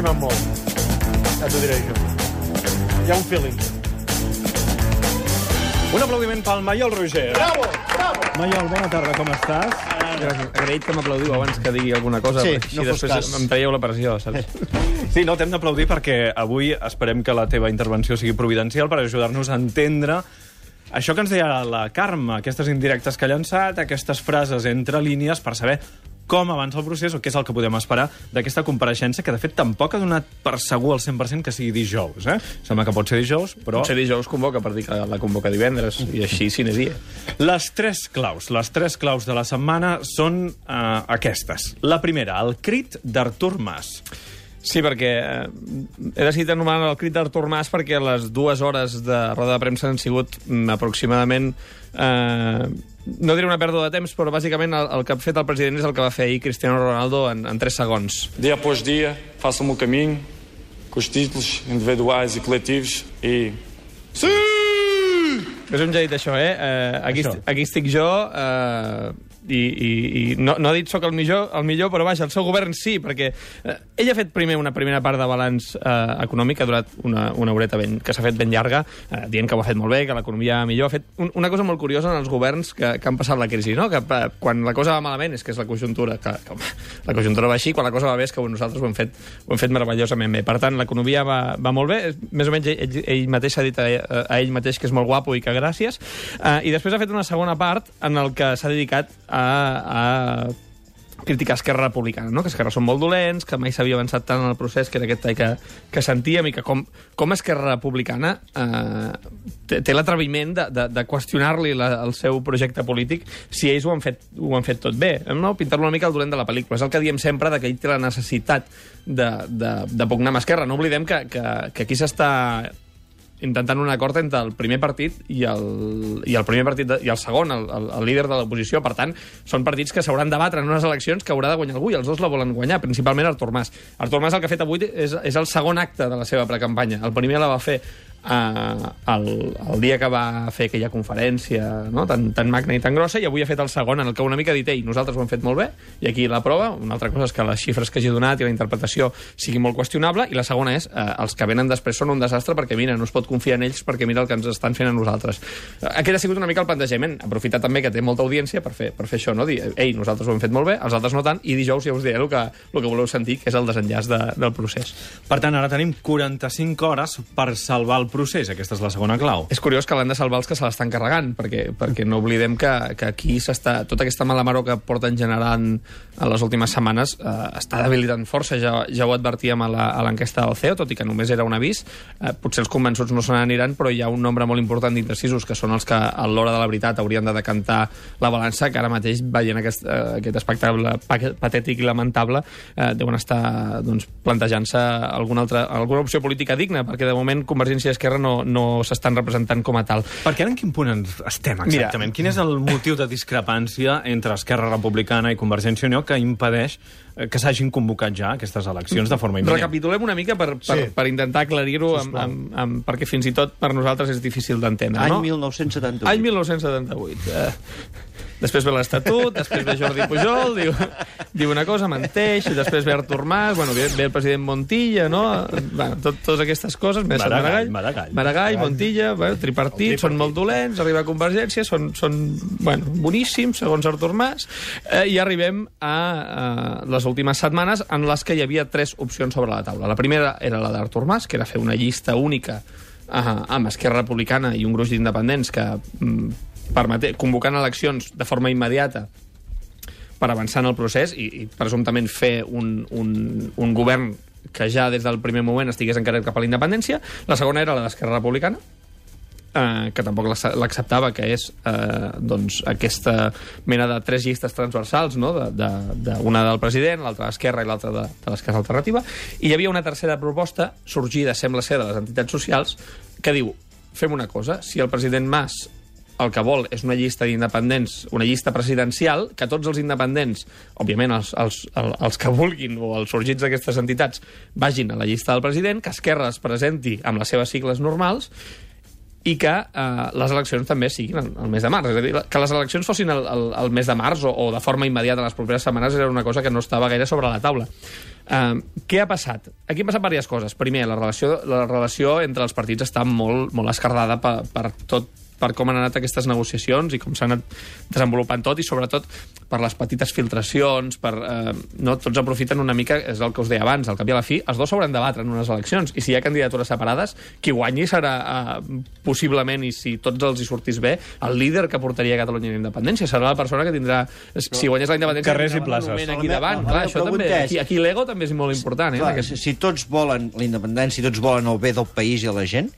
estimen molt. Ja t'ho diré jo. Hi ha un feeling. Un aplaudiment pel Maiol Roger. Bravo, bravo. Maiol, bona tarda, com estàs? Gràcies. Agraït que m'aplaudiu abans que digui alguna cosa, Sí, així no fos després cas. em traieu la pressió, saps? Sí, no, t'hem d'aplaudir perquè avui esperem que la teva intervenció sigui providencial per ajudar-nos a entendre això que ens deia la Carme, aquestes indirectes que ha llançat, aquestes frases entre línies per saber com avança el procés o què és el que podem esperar d'aquesta compareixença, que de fet tampoc ha donat per segur al 100% que sigui dijous. Eh? Sembla que pot ser dijous, però... Potser dijous convoca per dir que la convoca divendres, i així sine dia. Les tres claus, les tres claus de la setmana són uh, aquestes. La primera, el crit d'Artur Mas. Sí, perquè eh, he decidit anomenar el crit d'Artur Mas perquè les dues hores de roda de premsa han sigut mm, aproximadament... Eh, no diré una pèrdua de temps, però bàsicament el, el que ha fet el president és el que va fer ahir Cristiano Ronaldo en, en 3 segons. Dia após dia, faço o meu caminho com os títulos individuais e coletivos e. És un ja dit això, eh? eh aquí, Això. est aquí estic jo, eh, i, i, i no, no ha dit sóc el millor, el millor, però vaja, el seu govern sí, perquè eh, ell ha fet primer una primera part de balanç eh, econòmic, ha durat una, una horeta ben, que s'ha fet ben llarga, eh, dient que ho ha fet molt bé, que l'economia millor. Ha fet un, una cosa molt curiosa en els governs que, que han passat la crisi, no? que eh, quan la cosa va malament és que és la conjuntura, que, que la conjuntura va així, quan la cosa va bé és que nosaltres ho hem fet, ho hem fet meravellosament bé. Per tant, l'economia va, va molt bé, més o menys ell, ell mateix s'ha dit a, a ell mateix que és molt guapo i que gràcies, eh, i després ha fet una segona part en el que s'ha dedicat a, a criticar Esquerra Republicana, no? que Esquerra són molt dolents, que mai s'havia avançat tant en el procés, que era aquest tall que, que sentíem, i que com, com Esquerra Republicana eh, té, té l'atreviment de, de, de qüestionar-li el seu projecte polític si ells ho han fet, ho han fet tot bé. No? Pintar-lo una mica el dolent de la pel·lícula. És el que diem sempre, que ell té la necessitat de, de, de pugnar amb Esquerra. No oblidem que, que, que aquí s'està intentant un acord entre el primer partit i el, i el primer partit de, i el segon, el, el, el líder de l'oposició. Per tant, són partits que s'hauran de batre en unes eleccions que haurà de guanyar algú i els dos la volen guanyar, principalment Artur Mas. Artur Mas el que ha fet avui és, és el segon acte de la seva precampanya. El primer la va fer eh, el, el dia que va fer aquella conferència no? tan, tan magna i tan grossa i avui ha fet el segon en el que una mica ha dit ei, nosaltres ho hem fet molt bé i aquí la prova, una altra cosa és que les xifres que hagi donat i la interpretació sigui molt qüestionable i la segona és eh, els que venen després són un desastre perquè mira, no es pot confiar en ells perquè mira el que ens estan fent a nosaltres Eh, aquest ha sigut una mica el plantejament aprofitar també que té molta audiència per fer, per fer això, no? dir ei, nosaltres ho hem fet molt bé, els altres no tant i dijous ja us diré el que, el que voleu sentir que és el desenllaç de, del procés Per tant, ara tenim 45 hores per salvar el procés. Aquesta és la segona clau. És curiós que l'han de salvar els que se l'estan carregant, perquè, perquè no oblidem que, que aquí s'està... Tota aquesta mala maró que porten generant en les últimes setmanes eh, està debilitant força. Ja, ja ho advertíem a l'enquesta del CEO, tot i que només era un avís. Eh, potser els convençuts no se n'aniran, però hi ha un nombre molt important d'indecisos que són els que a l'hora de la veritat haurien de decantar la balança, que ara mateix, veient aquest, eh, aquest espectacle pa- patètic i lamentable, eh, deuen estar doncs, plantejant-se alguna, altra, alguna opció política digna, perquè de moment Convergència i Esquerra no, no s'estan representant com a tal. Perquè ara en quin punt ens estem exactament? Mira. Quin és el motiu de discrepància entre Esquerra Republicana i Convergència i Unió que impedeix eh, que s'hagin convocat ja aquestes eleccions de forma immediata? Recapitulem una mica per, per, Sí. per intentar aclarir-ho, amb, amb, amb, perquè fins i tot per nosaltres és difícil d'entendre. Any no? 1978. Any 1978. Eh, després ve l'Estatut, després ve Jordi Pujol, diu, diu una cosa, menteix, i després ve Artur Mas, bueno, ve, ve el president Montilla, no? Bueno, tot, totes aquestes coses. Més Maragall, Maragall, Maragall. Maragall, Montilla, bueno, tripartit, són molt dolents, arriba a Convergència, són, són bueno, boníssims, segons Artur Mas, eh, i arribem a, a les últimes setmanes en les que hi havia tres opcions sobre la taula. La primera era la d'Artur Mas, que era fer una llista única uh, amb Esquerra Republicana i un gruix d'independents que permete, convocant eleccions de forma immediata per avançar en el procés i, i presumptament fer un, un, un govern que ja des del primer moment estigués encarat cap a la independència. La segona era la d'Esquerra Republicana, eh, que tampoc l'ac- l'acceptava, que és eh, doncs, aquesta mena de tres llistes transversals, no? de, de, de una del president, l'altra d'Esquerra i l'altra de, de l'Esquerra Alternativa, i hi havia una tercera proposta, sorgida, sembla ser, de les entitats socials, que diu, fem una cosa, si el president Mas el que vol és una llista d'independents, una llista presidencial, que tots els independents, òbviament els, els, els, els que vulguin o els sorgits d'aquestes entitats, vagin a la llista del president, que Esquerra es presenti amb les seves sigles normals, i que eh, les eleccions també siguin el, el mes de març. És a dir, que les eleccions fossin el, el, el mes de març o, o de forma immediata les properes setmanes era una cosa que no estava gaire sobre la taula. Uh, què ha passat? Aquí han passat diverses coses. Primer, la relació, la relació entre els partits està molt, molt escardada per, per tot per com han anat aquestes negociacions i com s'ha anat desenvolupant tot i sobretot per les petites filtracions, per, eh, no, tots aprofiten una mica, és el que us deia abans, al cap i a la fi, els dos s'hauran de batre en unes eleccions i si hi ha candidatures separades, qui guanyi serà eh, possiblement, i si tots els hi sortís bé, el líder que portaria Catalunya a la independència, serà la persona que tindrà, si guanyés la independència, Carrers i places. aquí davant. la Clar, això també, aquí, aquí l'ego també és molt important. Eh, Clar, aquest- si, si tots volen la independència, si tots volen el bé del país i de la gent,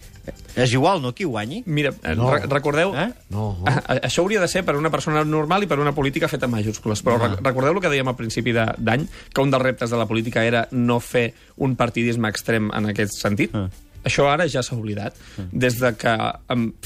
és igual, no, qui guanyi? Mira, eh, No. re recordeu... Eh? No. Ah, ah, Això hauria de ser per una persona normal i per una política feta en majúscules. Però Ah. re recordeu el que dèiem al principi de- d'any, que un dels reptes de la política era no fer un partidisme extrem en aquest sentit? Ah. Això ara ja s'ha oblidat. Des, de que,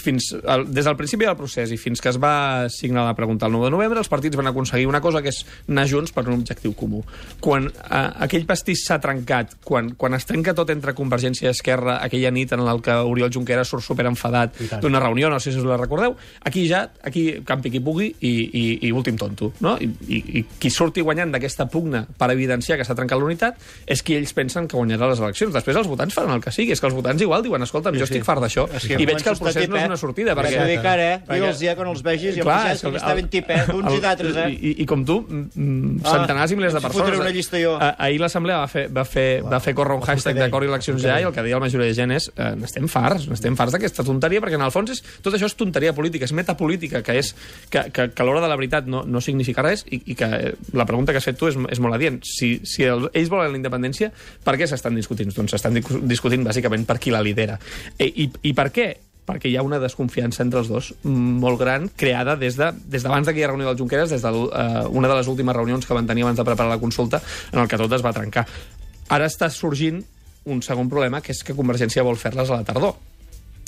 fins, el, des del principi del procés i fins que es va signar la pregunta el 9 de novembre, els partits van aconseguir una cosa que és anar junts per un objectiu comú. Quan eh, aquell pastís s'ha trencat, quan, quan es trenca tot entre Convergència i Esquerra, aquella nit en la que Oriol Junqueras surt superenfadat d'una reunió, no sé si us la recordeu, aquí ja, aquí campi qui pugui i, i, i últim tonto, no? I, i, i qui surti guanyant d'aquesta pugna per evidenciar que s'ha trencat la unitat és qui ells pensen que guanyarà les eleccions. Després els votants faran el que sigui, és que els votants igual diuen, escolta, jo estic fart d'això, És i veig que el procés no és una sortida, Perquè... perquè... de cara, eh? perquè- Digue'ls ja quan els vegis i Clar, em és que que està ben tipet d'uns i d'altres, eh? I, i com tu, mm, Ah, centenars i milers de persones. una llista jo. Ah, Ahir l'Assemblea va, fer, va, fer, va fer córrer un hashtag d'acord i eleccions ja i el que deia la majoria de gent és eh, n'estem farts, n'estem farts d'aquesta tonteria perquè en el fons és, tot això és tonteria política, és metapolítica, que és que, que, que a l'hora de la veritat no, no significa res i, i que eh, la pregunta que has fet tu és, és molt adient. Si, si el, ells volen la independència, per què s'estan discutint? Doncs s'estan discu- discutint bàsicament per qui la lidera. I, i, i per què? perquè hi ha una desconfiança entre els dos molt gran, creada des de des d'abans d'aquella reunió del Junqueras, des d'una de, uh, una de les últimes reunions que van tenir abans de preparar la consulta, en el que tot es va trencar. Ara està sorgint un segon problema, que és que Convergència vol fer-les a la tardor.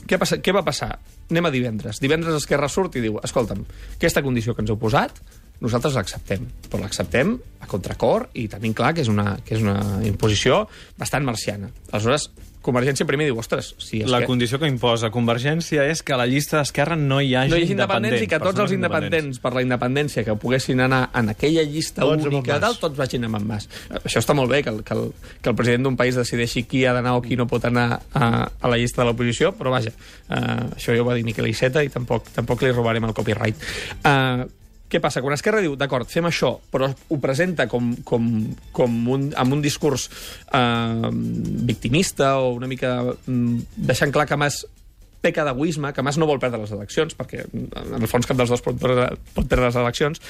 Què, passa, què va passar? Anem a divendres. Divendres Esquerra surt i diu, escolta'm, aquesta condició que ens heu posat, nosaltres l'acceptem, però l'acceptem a contracor i tenim clar que és una, que és una imposició bastant marciana. Aleshores, Convergència primer diu, ostres, si és La que... condició que imposa Convergència és que a la llista d'Esquerra no hi hagi no hi hagi independents i que tots els independents per la independència que poguessin anar en aquella llista Tots única mas. tots vagin amb en mas. Això està molt bé, que el, que el, que el president d'un país decideixi qui ha d'anar o qui no pot anar a, a la llista de l'oposició, però vaja, uh, això ja ho va dir Miquel Iceta i tampoc, tampoc li robarem el copyright. Uh, què passa? Quan Esquerra diu, d'acord, fem això, però ho presenta com, com, com un, amb un discurs eh, victimista o una mica mm, deixant clar que Mas peca d'egoisme, que Mas no vol perdre les eleccions, perquè en el fons cap dels dos pot perdre, pot perdre les eleccions.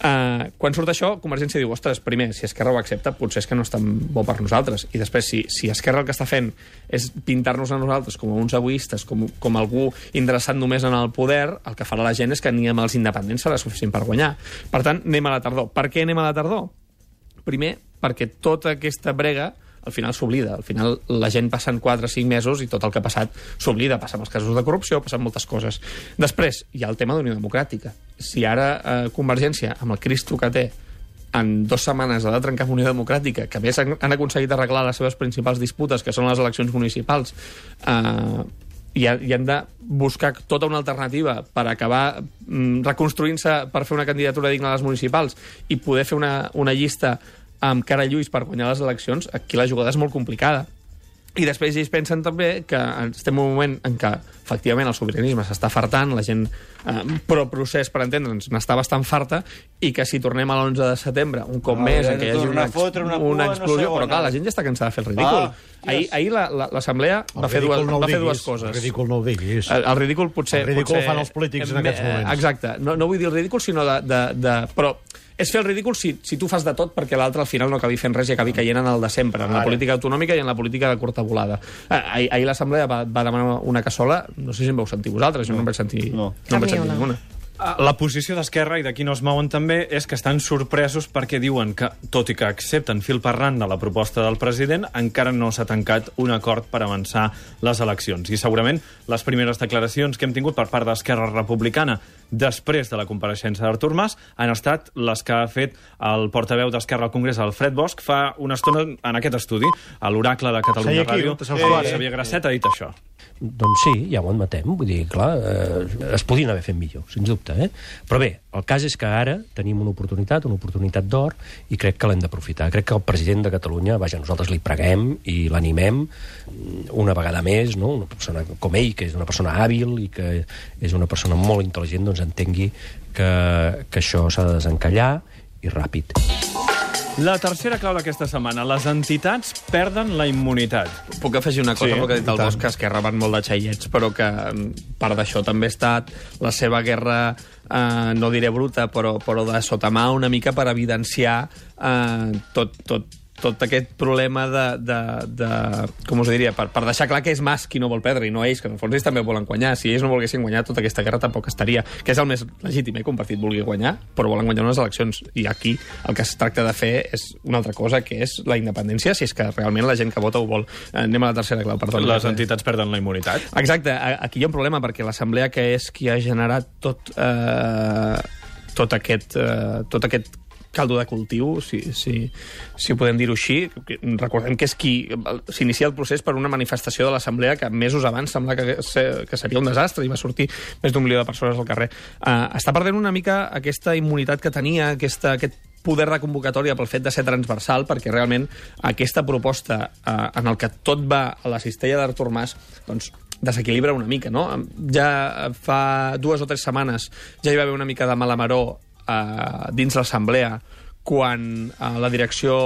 Eh, quan surt això, Convergència diu, ostres, primer, si Esquerra ho accepta, potser és que no és tan bo per nosaltres. I després, si, si Esquerra el que està fent és pintar-nos a nosaltres com a uns egoistes, com, com algú interessat només en el poder, el que farà la gent és que ni amb els independents serà suficient per guanyar. Per tant, anem a la tardor. Per què anem a la tardor? Primer, perquè tota aquesta brega al final s'oblida. Al final la gent passen 4 o 5 mesos i tot el que ha passat s'oblida. Passen els casos de corrupció, passen moltes coses. Després, hi ha el tema d'Unió Democràtica. Si ara eh, Convergència, amb el Cristo que té, en dues setmanes ha de trencar amb Unió Democràtica, que més han, han aconseguit arreglar les seves principals disputes, que són les eleccions municipals, eh, i, i han de buscar tota una alternativa per acabar mm, reconstruint-se per fer una candidatura digna a les municipals i poder fer una, una llista amb cara a lluís per guanyar les eleccions, aquí la jugada és molt complicada. I després ells pensen també que estem en un moment en què, efectivament, el sobiranisme s'està fartant, la gent eh, pro-procés, per entendre'ns, n'està bastant farta, i que si tornem a l'11 de setembre, un cop Ah, més, en què hi hagi una, fotre una una cua, no explosió, sé on, però clar, eh? la gent ja està cansada de fer el ridícul. Ah, ahir ahir la- la- l'Assemblea El va, fer dues, no va fer dues coses. El ridícul no ho diguis. El, el ridícul potser... El ridícul potser, fan els polítics en eh, aquests moments. Exacte. No, no vull dir el ridícul, sinó de... de, de però és fer el ridícul si, si tu fas de tot perquè l'altre al final no acabi fent res i acabi caient en el de sempre, en la política autonòmica i en la política de curta volada. Eh, ahir, ahir l'Assemblea va, va demanar una cassola, no sé si en vau sentir vosaltres, jo no, en vaig sentir, No. no en vaig sentir una. ninguna. La posició d'Esquerra i d'aquí no es mouen també és que estan sorpresos perquè diuen que, tot i que accepten fil per randa la proposta del president, encara no s'ha tancat un acord per avançar les eleccions. I segurament les primeres declaracions que hem tingut per part d'Esquerra Republicana després de la compareixença d'Artur Mas han estat les que ha fet el portaveu d'Esquerra al Congrés, el Fred Bosch, fa una estona en aquest estudi, a l'Oracle de Catalunya aquí, Ràdio. se'ls quadra. Xavier Grasset ha dit això. Doncs sí, ja ho admetem. Vull dir, clar, eh, es podien haver fet millor, sens dubte. Eh? Però bé, el cas és que ara tenim una oportunitat, una oportunitat d'or, i crec que l'hem d'aprofitar. Crec que el president de Catalunya, vaja, nosaltres li preguem i l'animem mm, una vegada més, no? una persona com ell, que és una persona hàbil i que és una persona molt intel·ligent, doncs entengui que, que això s'ha de desencallar i ràpid. La tercera clau d'aquesta setmana. Les entitats perden la immunitat. Puc afegir una cosa Sí, que ha dit el Bosch, que Esquerra van molt de xaiets, però que mm, part d'això també ha estat la seva guerra, eh, no diré bruta, però, però de sotamà una mica per evidenciar eh, tot, tot, tot aquest problema de, de, de com us diria, per, per deixar clar que és Mas qui no vol perdre i no ells, que en el fons ells també volen guanyar. Si ells no volguessin guanyar, tota aquesta guerra tampoc estaria, que és el més legítim, eh, que un partit vulgui guanyar, però volen guanyar unes eleccions. I aquí el que es tracta de fer és una altra cosa, que és la independència, si és que realment la gent que vota ho vol. Eh, anem a la tercera clau, perdó. Les entitats perden la immunitat. Exacte, aquí hi ha un problema perquè l'Assemblea, que és qui ha generat tot, eh, tot, aquest, eh, tot aquest caldo de cultiu, si, si, si podem dir-ho així. Recordem que és qui s'inicia el procés per una manifestació de l'Assemblea que mesos abans sembla que, que seria un desastre i va sortir més d'un milió de persones al carrer. Uh, està perdent una mica aquesta immunitat que tenia, aquesta, aquest poder de convocatòria pel fet de ser transversal, perquè realment aquesta proposta eh, en el que tot va a la cistella d'Artur Mas, doncs desequilibra una mica, no? Ja fa dues o tres setmanes ja hi va haver una mica de malamaró eh, dins l'assemblea quan eh, la direcció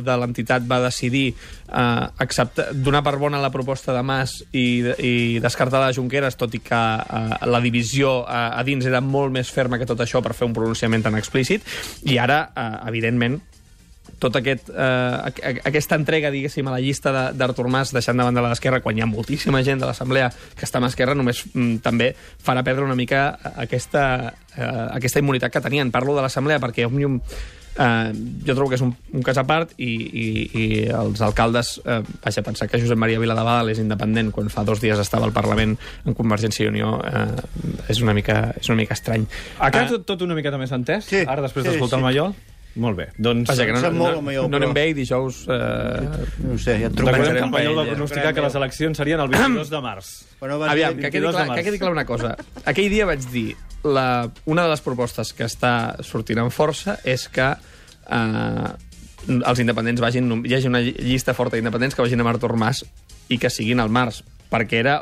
de l'entitat va decidir eh, acceptar, donar per bona la proposta de Mas i, i descartar la de Junqueras, tot i que eh, la divisió eh, a dins era molt més ferma que tot això per fer un pronunciament tan explícit, i ara, eh, evidentment, tot aquest, eh, aqu- aqu- aquesta entrega, diguéssim, a la llista de- d'Artur Mas deixant de banda la d'Esquerra, quan hi ha moltíssima gent de l'Assemblea que està amb Esquerra, només mm, també farà perdre una mica aquesta, eh, aquesta immunitat que tenien. Parlo de l'Assemblea perquè Òmnium eh, jo trobo que és un, un cas a part i, i, i els alcaldes, eh, vaja, pensar que Josep Maria Viladebal és independent quan fa dos dies estava al Parlament en Convergència i Unió eh, és, una mica, és una mica estrany. A casa Eh, tot, tot una miqueta més entès? Sí, Ara, després sí, d'escoltar sí. el Mallol? Molt bé. Doncs... Vaja, que no, no, no, no anem bé i dijous... Eh, No ho sé, ja et Recordem trucarem. que el va pronosticar que les eleccions serien el 22 de març. Però vas Aviam, que quedi, 22 de clar, març. que quedi clar una cosa. Aquell dia vaig dir la, una de les propostes que està sortint amb força és que eh, els independents vagin... Hi hagi una llista forta d'independents que vagin amb Artur Mas i que siguin al març, perquè era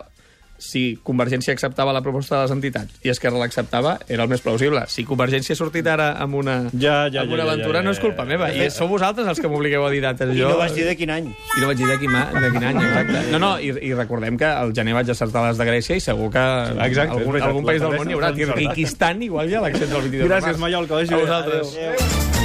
si Convergència acceptava la proposta de les entitats i Esquerra l'acceptava, era el més plausible. Si Convergència ha sortit ara amb una, Ja, ja, amb ja, una ja, aventura, ja, no és culpa ja, ja, meva. ja. I sou vosaltres els que m'obligueu a dir dates. I Jo... no vas dir de quin any. I no vaig dir de quin, de quin any, exacte. No, no, i, i recordem que al gener vaig acertar les de Grècia i segur que Exacte, algun, algun país de del món hi haurà. Kirguizistan igual ha eleccions del 22 de Gràcies, març. Mallol, que vagi A vosaltres. Adéu.